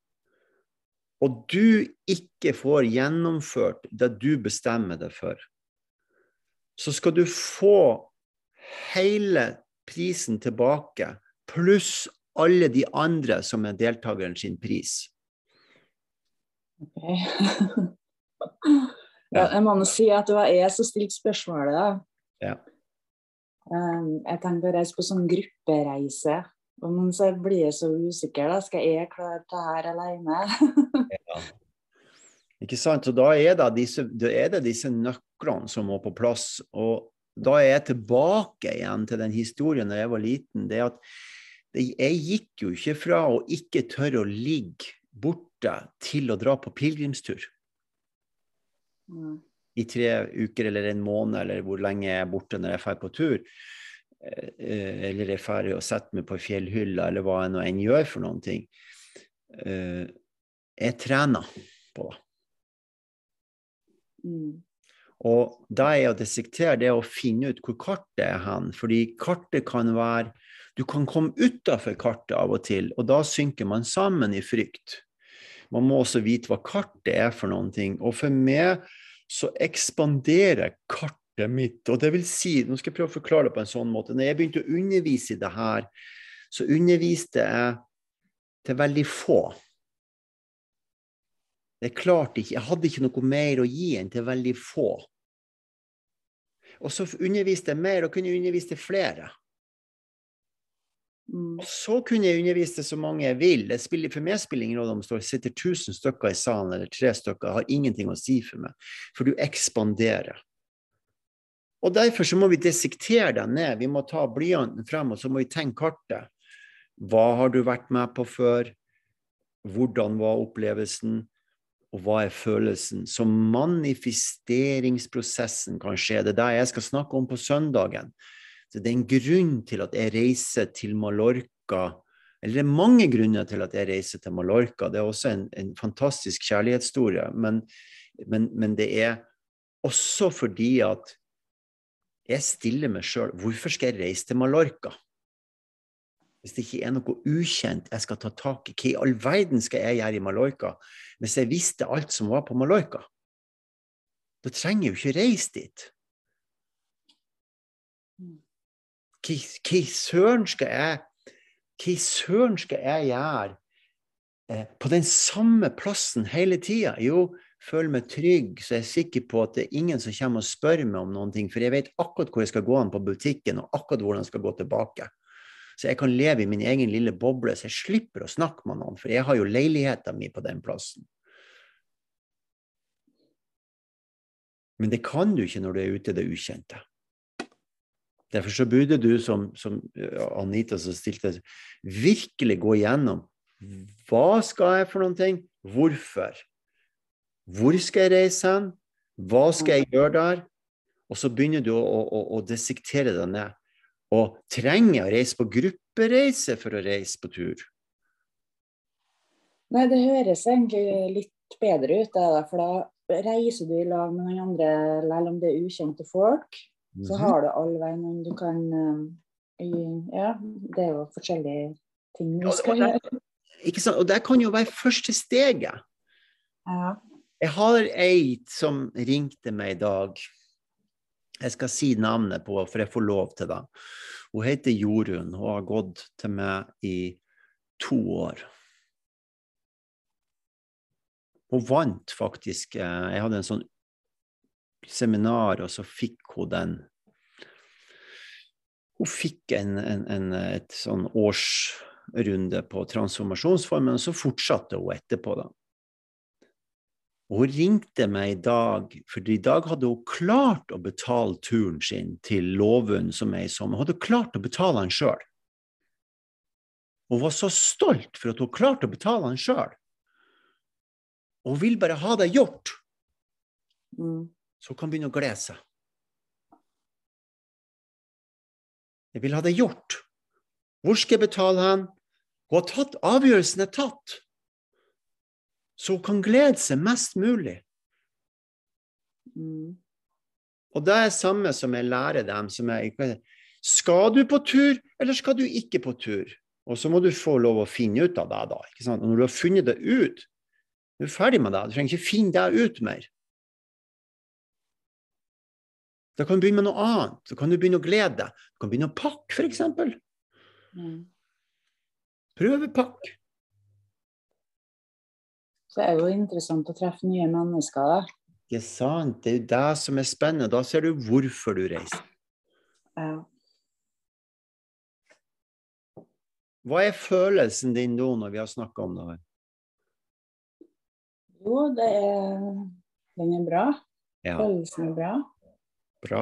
og du ikke får gjennomført det du bestemmer deg for, så skal du få hele prisen tilbake, pluss alle de andre som er deltakeren sin pris. Ok. ja, jeg må nå si at det var jeg som stilte spørsmålet. da. Ja. Um, jeg tenkte å reise på sånn gruppereise. Men så blir jeg så usikker. da. Skal jeg klare det her alene? Ja. Ikke sant? Og da er det disse, er det disse nøklene som må på plass. Og da er jeg tilbake igjen til den historien da jeg var liten. det at Jeg gikk jo ikke fra å ikke tørre å ligge borte til å dra på pilegrimstur Mm. i tre uker eller en måned, eller hvor lenge jeg er borte når jeg drar på tur. Eh, Eller jeg drar og setter meg på fjellhylla, eller hva jeg nå enn gjør for noen ting. Eh, Jeg trener på det. Mm. Og da er å dissektere det å finne ut hvor kartet er hen. Fordi kartet kan være Du kan komme utafor kartet av og til, og da synker man sammen i frykt. Man må også vite hva kartet er for noen ting. Og for meg så ekspanderer kartet mitt. Og det vil si, nå skal jeg prøve å forklare det på en sånn måte. Når jeg begynte å undervise i det her, så underviste jeg til veldig få. Jeg ikke, jeg hadde ikke noe mer å gi enn til veldig få. Og så underviste jeg mer og kunne undervise flere. Mm. Og så kunne jeg undervise til så mange jeg vil. Det spiller, for meg spiller ingen rolle om det sitter 1000 stykker i salen eller tre stykker. Det har ingenting å si for meg, for du ekspanderer. Og Derfor så må vi desiktere deg ned. Vi må ta blyanten frem og så må vi tenke kartet. Hva har du vært med på før? Hvordan var opplevelsen? Og hva er følelsen? Så manifesteringsprosessen kan skje. Det er det jeg skal snakke om på søndagen. Så det er en grunn til at jeg reiser til Mallorca. Eller det er mange grunner til at jeg reiser til Mallorca. Det er også en, en fantastisk kjærlighetshistorie. Men, men, men det er også fordi at jeg stiller meg sjøl hvorfor skal jeg reise til Mallorca? Hvis det ikke er noe ukjent jeg skal ta tak i, hva i all verden skal jeg gjøre i Mallorca hvis jeg visste alt som var på Mallorca? Da trenger jeg jo ikke reise dit. Hva hva søren skal jeg hva søren skal jeg gjøre eh, på den samme plassen hele tida? Jo, føler meg trygg, så jeg er sikker på at det er ingen som kommer og spør meg om noen ting, for jeg vet akkurat hvor jeg skal gå an på butikken, og akkurat hvordan jeg skal gå tilbake. Så jeg kan leve i min egen lille boble, så jeg slipper å snakke med noen, for jeg har jo leiligheten min på den plassen. Men det kan du ikke når du er ute i det ukjente. Derfor så burde du, som, som Anita som stilte, virkelig gå igjennom hva skal jeg for noen ting, hvorfor? Hvor skal jeg reise hen? Hva skal jeg gjøre der? Og så begynner du å, å, å desiktere deg ned. Og trenger jeg å reise på gruppereise for å reise på tur? Nei, det høres egentlig litt bedre ut, det for da reiser du i lag med noen andre, selv om det er ukjente folk. Så har du all veien du kan eh, Ja, det er jo forskjellige ting du skal gjøre. Ikke sant? Og det kan jo være første steget. Ja. Jeg har ei som ringte meg i dag. Jeg skal si navnet på, for jeg får lov til det. Hun heter Jorunn. Hun har gått til meg i to år. Hun vant faktisk eh, Jeg hadde en sånn seminar, og så fikk hun den Hun fikk en, en, en, et sånn årsrunde på transformasjonsformen, og så fortsatte hun etterpå, da. Og hun ringte meg i dag, for i dag hadde hun klart å betale turen sin til Lovund, som er i sommer. Hun hadde klart å betale den sjøl. Hun var så stolt for at hun klarte å betale den sjøl. Og hun vil bare ha det gjort, Mm. så hun kan begynne å glede seg. Jeg vil ha det gjort. Hvor skal jeg betale hen? Hun har tatt avgjørelsen er tatt. Så hun kan glede seg mest mulig. Mm. Og det er det samme som jeg lærer dem. Som jeg, skal du på tur, eller skal du ikke på tur? Og så må du få lov å finne ut av det. da, ikke sant? Og når du har funnet det ut, du er ferdig med det. Du trenger ikke finne det ut mer. Da kan du begynne med noe annet. Så kan du begynne å glede deg. Du kan begynne å pakke, f.eks. Mm. Prøvepakk. Så det er jo interessant å treffe nye mennesker. Da. Ikke sant? Det er jo det som er spennende. Da ser du hvorfor du reiser. Ja. Hva er følelsen din nå når vi har snakka om det her? Jo, det er Den er bra. Ja, Følelsen er bra. bra.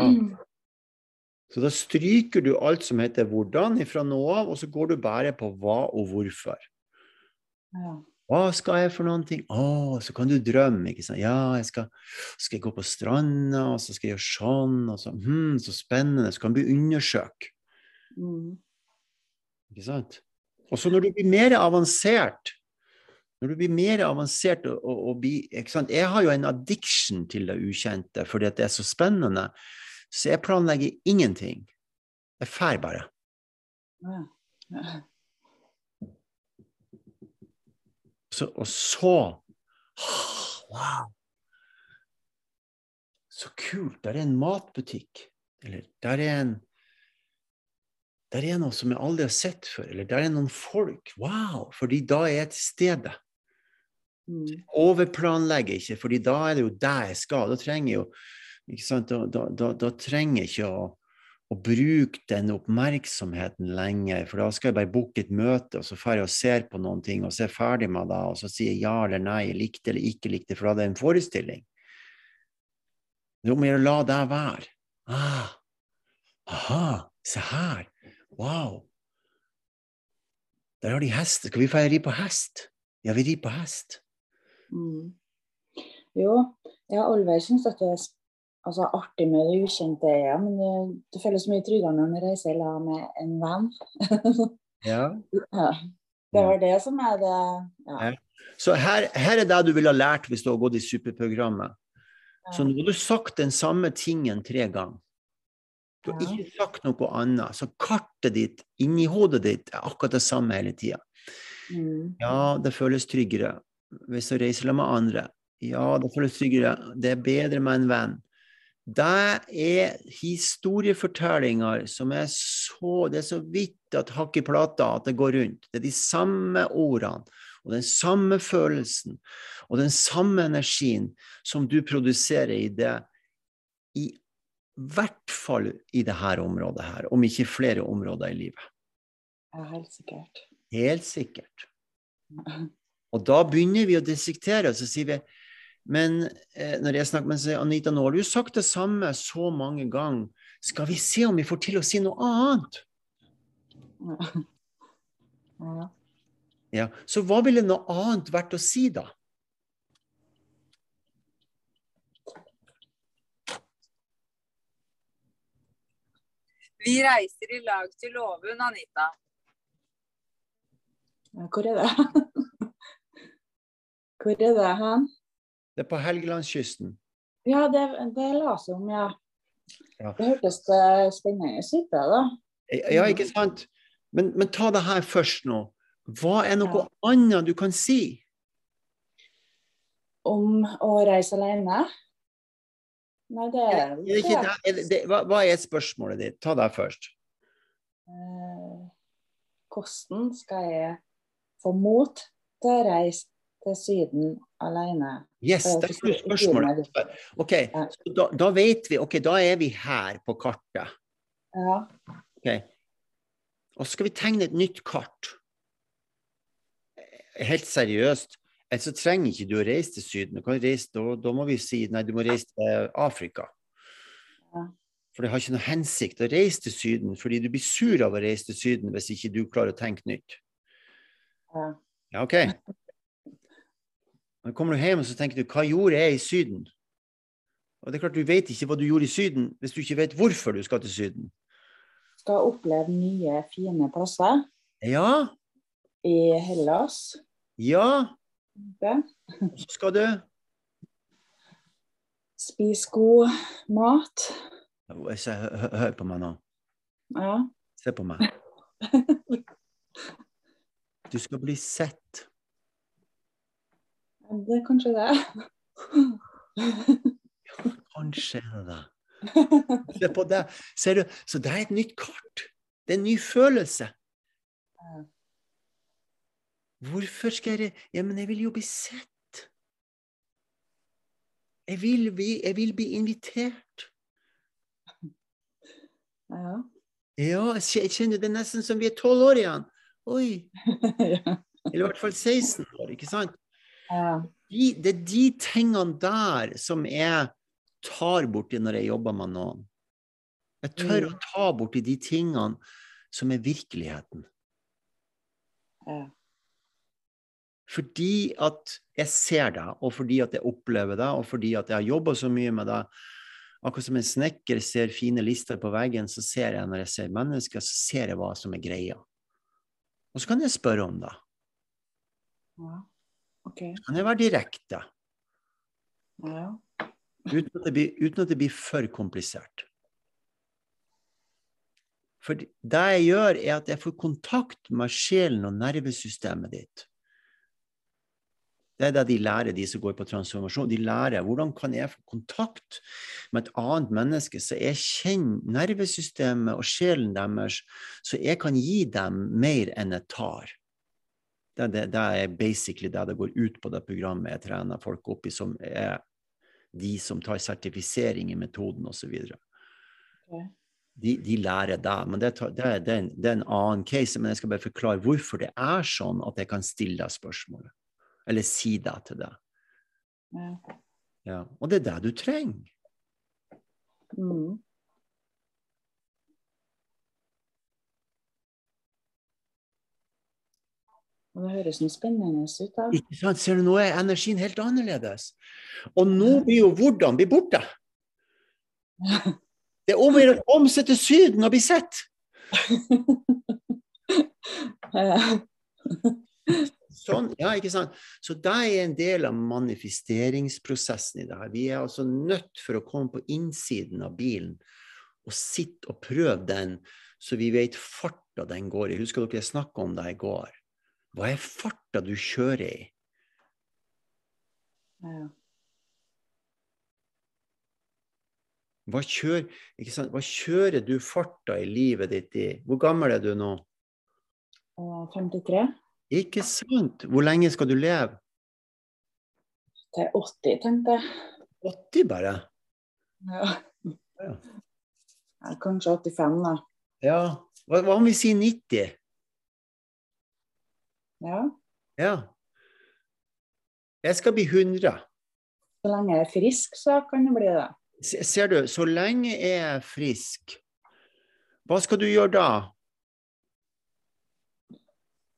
Så da stryker du alt som heter 'hvordan' fra nå av, og så går du bare på hva og hvorfor. Ja. Hva skal jeg for noen ting? Å, så kan du drømme. ikke sant? Ja, jeg skal, skal jeg gå på stranda, og så skal jeg gjøre sånn, og så hm, Så spennende. Så kan du undersøke. Mm. Ikke sant? Og så når du blir mer avansert når du blir mer avansert og, og, og blir? Jeg har jo en addiction til det ukjente fordi at det er så spennende, så jeg planlegger ingenting. Jeg drar bare. Ja. Ja. Så, og så Wow! Så kult! Der er en matbutikk. Eller der er en Der er noe som jeg aldri har sett før. Eller der er noen folk. Wow! Fordi da er jeg til stede. Mm. Overplanlegger ikke, fordi da er det jo det jeg skal. Da trenger jeg jo ikke sant? Da, da, da, da trenger jeg ikke å, å bruke den oppmerksomheten lenger, for da skal jeg bare booke et møte, og så drar jeg og ser på noen ting, og så er jeg ferdig med det, og så sier jeg ja eller nei, likte eller ikke likte, for da er det en forestilling. Det er om å gjøre å la det være. Ah, aha, se her. Wow. Der har de hest. Skal vi dra ri på hest? Ja, vi rir på hest. Mm. Jo, jeg har aldri syntes at det er altså, artig med det ukjente, ja, men det, det føles mye tryggere når man reiser sammen med en venn. Ja. ja. Det var det som er det ja. Så her, her er det du ville ha lært hvis du har gått i superprogrammet. Så nå har du sagt den samme tingen tre ganger. Du har ikke sagt noe annet. Så kartet ditt inni hodet ditt er akkurat det samme hele tida. Mm. Ja, det føles tryggere hvis du reiser sammen med andre. Ja, det føles tryggere. Det er bedre med en venn. Det er historiefortellinger som er så Det er så vidt at hakk i plata at det går rundt. Det er de samme ordene og den samme følelsen og den samme energien som du produserer i det i hvert fall i dette området her, om ikke flere områder i livet. Ja, helt sikkert. Helt sikkert. Og da begynner vi å dissektere, og så sier vi Men eh, når jeg snakker med Anita, nå har du sagt det samme så mange ganger. Skal vi se om vi får til å si noe annet? Ja. Ja, Så hva ville noe annet vært å si, da? Vi reiser i lag til låven, Anita. Hvor er det? Hvor er det hen? Det er på Helgelandskysten. Ja, det, det la seg om, ja. Ja. Det hørtes eh, spennende ut, det, da. Ja, ikke sant? Men, men ta det her først nå. Hva er noe annet du kan si? Om å reise alene? Nei, det er Er ikke det- det- det- hva, hva er spørsmålet ditt? Ta det først. eh, hvordan skal jeg få mot til å reise til Syden alene? Yes, Eh, det er et spørsmål spørsmålet. OK, da, da vet vi Ok, da er vi her på kartet. Ja. Ok. Og så skal vi tegne et nytt kart. Helt seriøst. Ellers så trenger ikke du å reise til Syden. Du kan reise, da, da må vi si nei, du må reise til Afrika. Ja. For det har ikke noe hensikt å reise til Syden, fordi du blir sur av å reise til Syden hvis ikke du klarer å tenke nytt. ja. Ja, OK. Men kommer du hjem og så tenker du, hva gjorde jeg i Syden? Og det er klart Du vet ikke hva du gjorde i Syden hvis du ikke vet hvorfor du skal til Syden. Skal oppleve nye, fine plasser Ja, i Hellas. ja, så skal du Spise god mat. Hør på meg nå. Ja. Se på meg. Du skal bli sett. Det er kanskje det. Kanskje er det det. Se på det. Ser du? Så det er et nytt kart. Det er en ny følelse. Hvorfor skal jeg Ja, men jeg vil jo bli sett. Jeg vil bli, jeg vil bli invitert. Ja. Ja, jeg kjenner det nesten som vi er tolv år igjen. Oi. Eller i hvert fall 16 år, ikke sant? De, det er de tingene der som jeg tar borti når jeg jobber med noen. Jeg tør å Mm. ta borti de tingene som er virkeligheten. ja. Fordi at jeg ser det, og fordi at jeg opplever det, og fordi at jeg har jobba så mye med det. Akkurat som en snekker ser fine lister på veggen, så ser jeg når jeg ser mennesker, så ser jeg hva som er greia. Og så kan jeg spørre om det. ja. OK. Så kan jeg være direkte. Ja. Uten at, blir, uten at det blir for komplisert. For det jeg gjør, er at jeg får kontakt med sjelen og nervesystemet ditt. Det er det de lærer, de som går på transformasjon. De lærer hvordan kan jeg få kontakt med et annet menneske, så jeg kjenner nervesystemet og sjelen deres, så jeg kan gi dem mer enn jeg tar. Det, det, det er basically det det går ut på det programmet jeg trener folk opp i, som er de som tar sertifisering i metoden osv. Ok. De, de lærer det, men det, tar, det, det, er en, det er en annen case. Men jeg skal bare forklare hvorfor det er sånn at jeg kan stille deg spørsmålet. Eller si det til deg. Ja. Ja. Og det er det du trenger. Mm. Og det høres noe spennende ut. da. Ikke sant? Ser du, nå er energien helt annerledes. Og nå blir jo hvordan bli borte. Det er om å gjøre å omsette Syden og bli sett. Sånn, ja, ikke sant? Så det er en del av manifesteringsprosessen i det her. Vi er altså nødt for å komme på innsiden av bilen og sitte og prøve den, så vi vet farta den går i. Husker dere jeg snakka om det i går? Hva er farta du kjører i? Hva, kjør? Hva kjører du farta i livet ditt i? Hvor gammel er du nå? Eh, 53 Ikke sant? Hvor lenge skal du leve? til 80, tenkte jeg. 80 bare? Ja. Ja. Ja, Kanskje 85, da. Ja. Hva, hva om vi sier 90? Ja. Ja. Jeg skal bli 100. Så lenge jeg er frisk, så kan det bli det. Ser du, så lenge jeg er frisk, hva skal du gjøre da?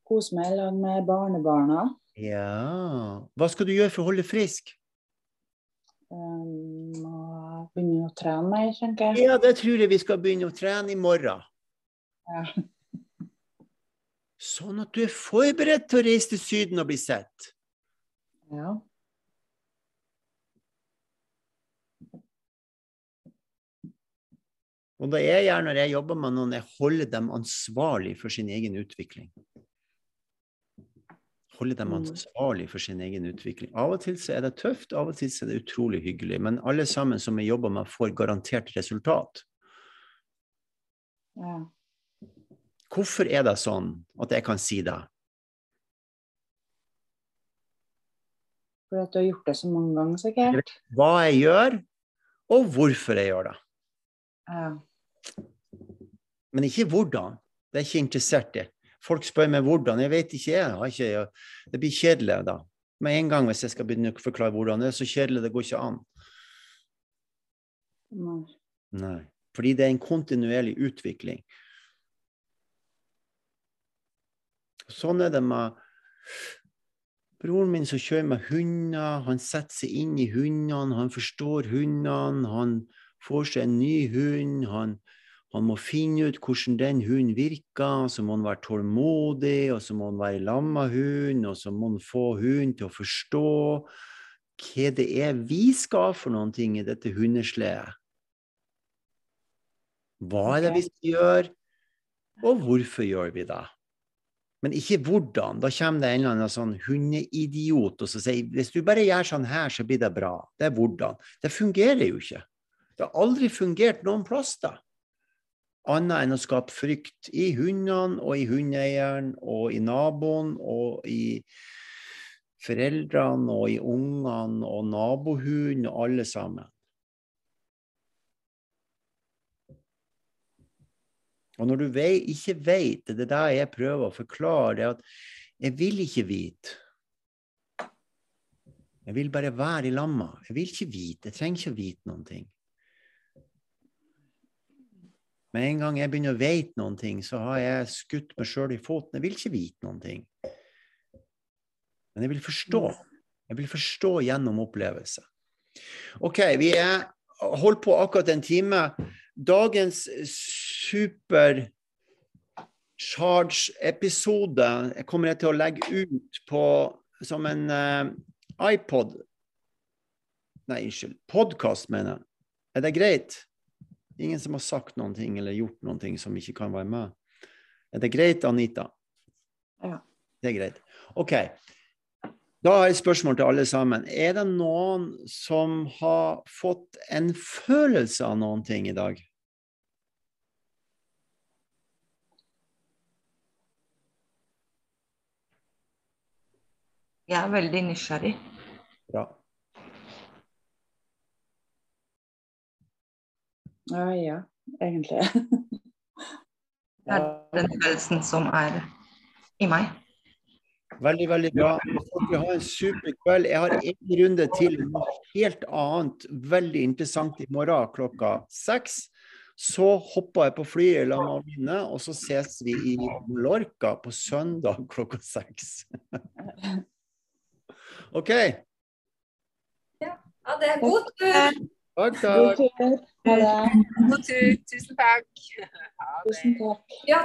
Kose meg sammen med barnebarna. Ja Hva skal du gjøre for å holde frisk? Um, begynne å trene mer, tenker jeg. Ja, det tror jeg vi skal begynne å trene i morgen. Ja. Sånn at du er forberedt til å reise til Syden og bli sett. Ja. Og da er jeg når jeg jobber med noen, jeg holder dem ansvarlig for sin egen utvikling. Holde dem Mm. ansvarlig for sin egen utvikling. Av og til så er det tøft, av og til så er det utrolig hyggelig. Men alle sammen som jeg jobber med, får garantert resultat. ja. Hvorfor er det sånn at jeg kan si det? For at du har gjort det så mange ganger, sikkert. Hva jeg gjør, og hvorfor jeg gjør det. Ja. Men ikke hvordan. Det er jeg ikke interessert i. Folk spør meg hvordan. Jeg vet ikke, jeg har ikke Det blir kjedelig da. Med en gang hvis jeg skal begynne å forklare hvordan det er så kjedelig, det går ikke an. Nei. Nei. Fordi det er en kontinuerlig utvikling. Sånn er det med broren min som kjører med hunder. Han setter seg inn i hundene, han forstår hundene. Han får seg en ny hund. Han, han må finne ut hvordan den hunden virker. Så må han være tålmodig, og så må han være med hunden, og så må han få hunden til å forstå hva det er vi skal for noen ting i dette hundesledet. Hva er det vi skal gjøre, og hvorfor gjør vi det? Men ikke hvordan. Da kommer det en eller annen sånn hundeidiot og så sier hvis du bare gjør sånn her, så blir det bra. Det er hvordan. Det fungerer jo ikke. Det har aldri fungert noen plass da. Annet enn å skape frykt i hundene og i hundeeieren og i naboen og i foreldrene og i ungene og nabohunden og alle sammen. Og når du vei, ikke vet, det er det jeg prøver å forklare, det at jeg vil ikke vite. Jeg vil bare være i lamma. Jeg vil ikke vite. Jeg trenger ikke å vite noen ting. Med en gang jeg begynner å vite noen ting, så har jeg skutt meg sjøl i foten. Jeg vil ikke vite noen ting. Men jeg vil forstå. Jeg vil forstå gjennom opplevelse. OK, vi er holdt på akkurat en time. Dagens super charge-episode kommer jeg til å legge ut på som en uh, iPod Nei, unnskyld. Podkast, mener jeg. Er det greit? Ingen som har sagt noen ting eller gjort noen ting som ikke kan være med? Er det greit, Anita? Ja. Det er greit. OK. Da har jeg et spørsmål til alle sammen. Er det noen som har fått en følelse av noen ting i dag? Jeg er veldig nysgjerrig. Bra. Ja, ja, egentlig. Det er den følelsen som er i meg. Veldig, veldig bra. Dere har en super kveld. Jeg har en runde til noe helt annet, veldig interessant i morgen klokka seks. Så hopper jeg på flyet sammen med mine, og så ses vi i Lorca på søndag klokka seks. OK. Ja, det er god tur. Takk, takk. God tur. Tusen takk. Ha det. Tusen takk. Ja,